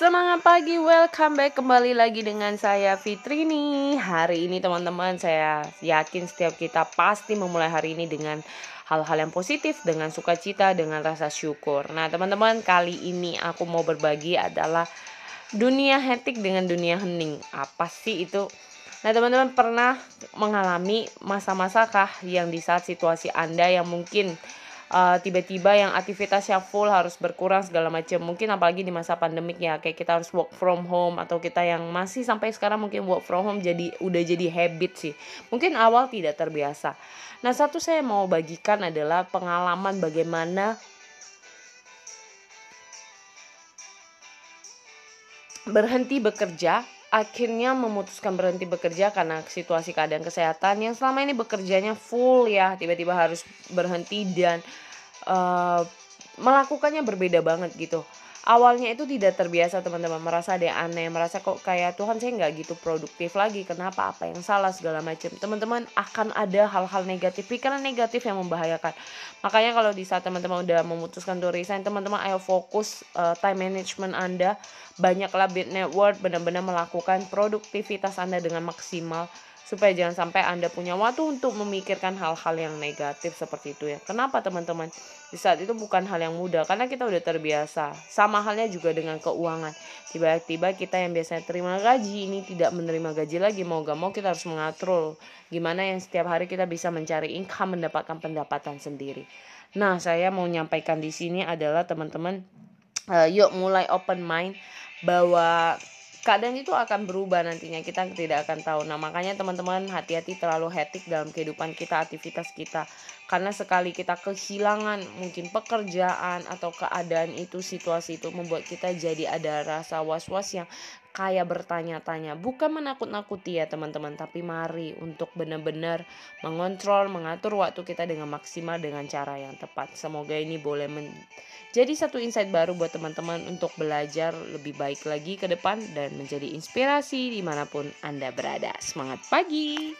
Semangat pagi, welcome back kembali lagi dengan saya Fitrini. Hari ini teman-teman saya yakin setiap kita pasti memulai hari ini dengan hal-hal yang positif Dengan sukacita, dengan rasa syukur. Nah teman-teman kali ini aku mau berbagi adalah Dunia hetik dengan dunia hening. Apa sih itu? Nah teman-teman pernah mengalami masa-masa kah yang di saat situasi Anda yang mungkin uh, tiba-tiba yang aktivitas yang full harus berkurang segala macam. Mungkin apalagi di masa pandemik ya kayak kita harus work from home atau kita yang masih sampai sekarang mungkin work from home jadi udah jadi habit sih. Mungkin awal tidak terbiasa. Nah satu saya mau bagikan adalah pengalaman bagaimana berhenti bekerja akhirnya memutuskan berhenti bekerja karena situasi keadaan kesehatan yang selama ini bekerjanya full ya tiba-tiba harus berhenti dan uh, melakukannya berbeda banget gitu. Awalnya itu tidak terbiasa teman-teman. Merasa ada aneh merasa kok kayak Tuhan saya nggak gitu produktif lagi. Kenapa? Apa yang salah? segala macam teman-teman akan ada hal-hal negatif pikiran negatif yang membahayakan. Makanya kalau di saat teman-teman udah memutuskan untuk resign teman-teman ayo fokus uh, time management anda. Banyaklah bit network benar-benar melakukan produktivitas anda dengan maksimal supaya jangan sampai Anda punya waktu untuk memikirkan hal-hal yang negatif seperti itu ya. Kenapa teman-teman? Di saat itu bukan hal yang mudah karena kita udah terbiasa. Sama halnya juga dengan keuangan. Tiba-tiba kita yang biasanya terima gaji ini tidak menerima gaji lagi mau gak mau kita harus mengatur gimana yang setiap hari kita bisa mencari income mendapatkan pendapatan sendiri. Nah, saya mau menyampaikan di sini adalah teman-teman uh, yuk mulai open mind bahwa keadaan itu akan berubah nantinya kita tidak akan tahu. Nah makanya teman-teman hati-hati terlalu hetik dalam kehidupan kita aktivitas kita. Karena sekali kita kehilangan mungkin pekerjaan atau keadaan itu situasi itu membuat kita jadi ada rasa was-was yang kayak bertanya-tanya. Bukan menakut-nakuti ya teman-teman tapi mari untuk benar-benar mengontrol mengatur waktu kita dengan maksimal dengan cara yang tepat. Semoga ini boleh menjadi satu insight baru buat teman-teman untuk belajar lebih baik lagi ke depan dan menjadi inspirasi di mana pun anda berada. Semangat pagi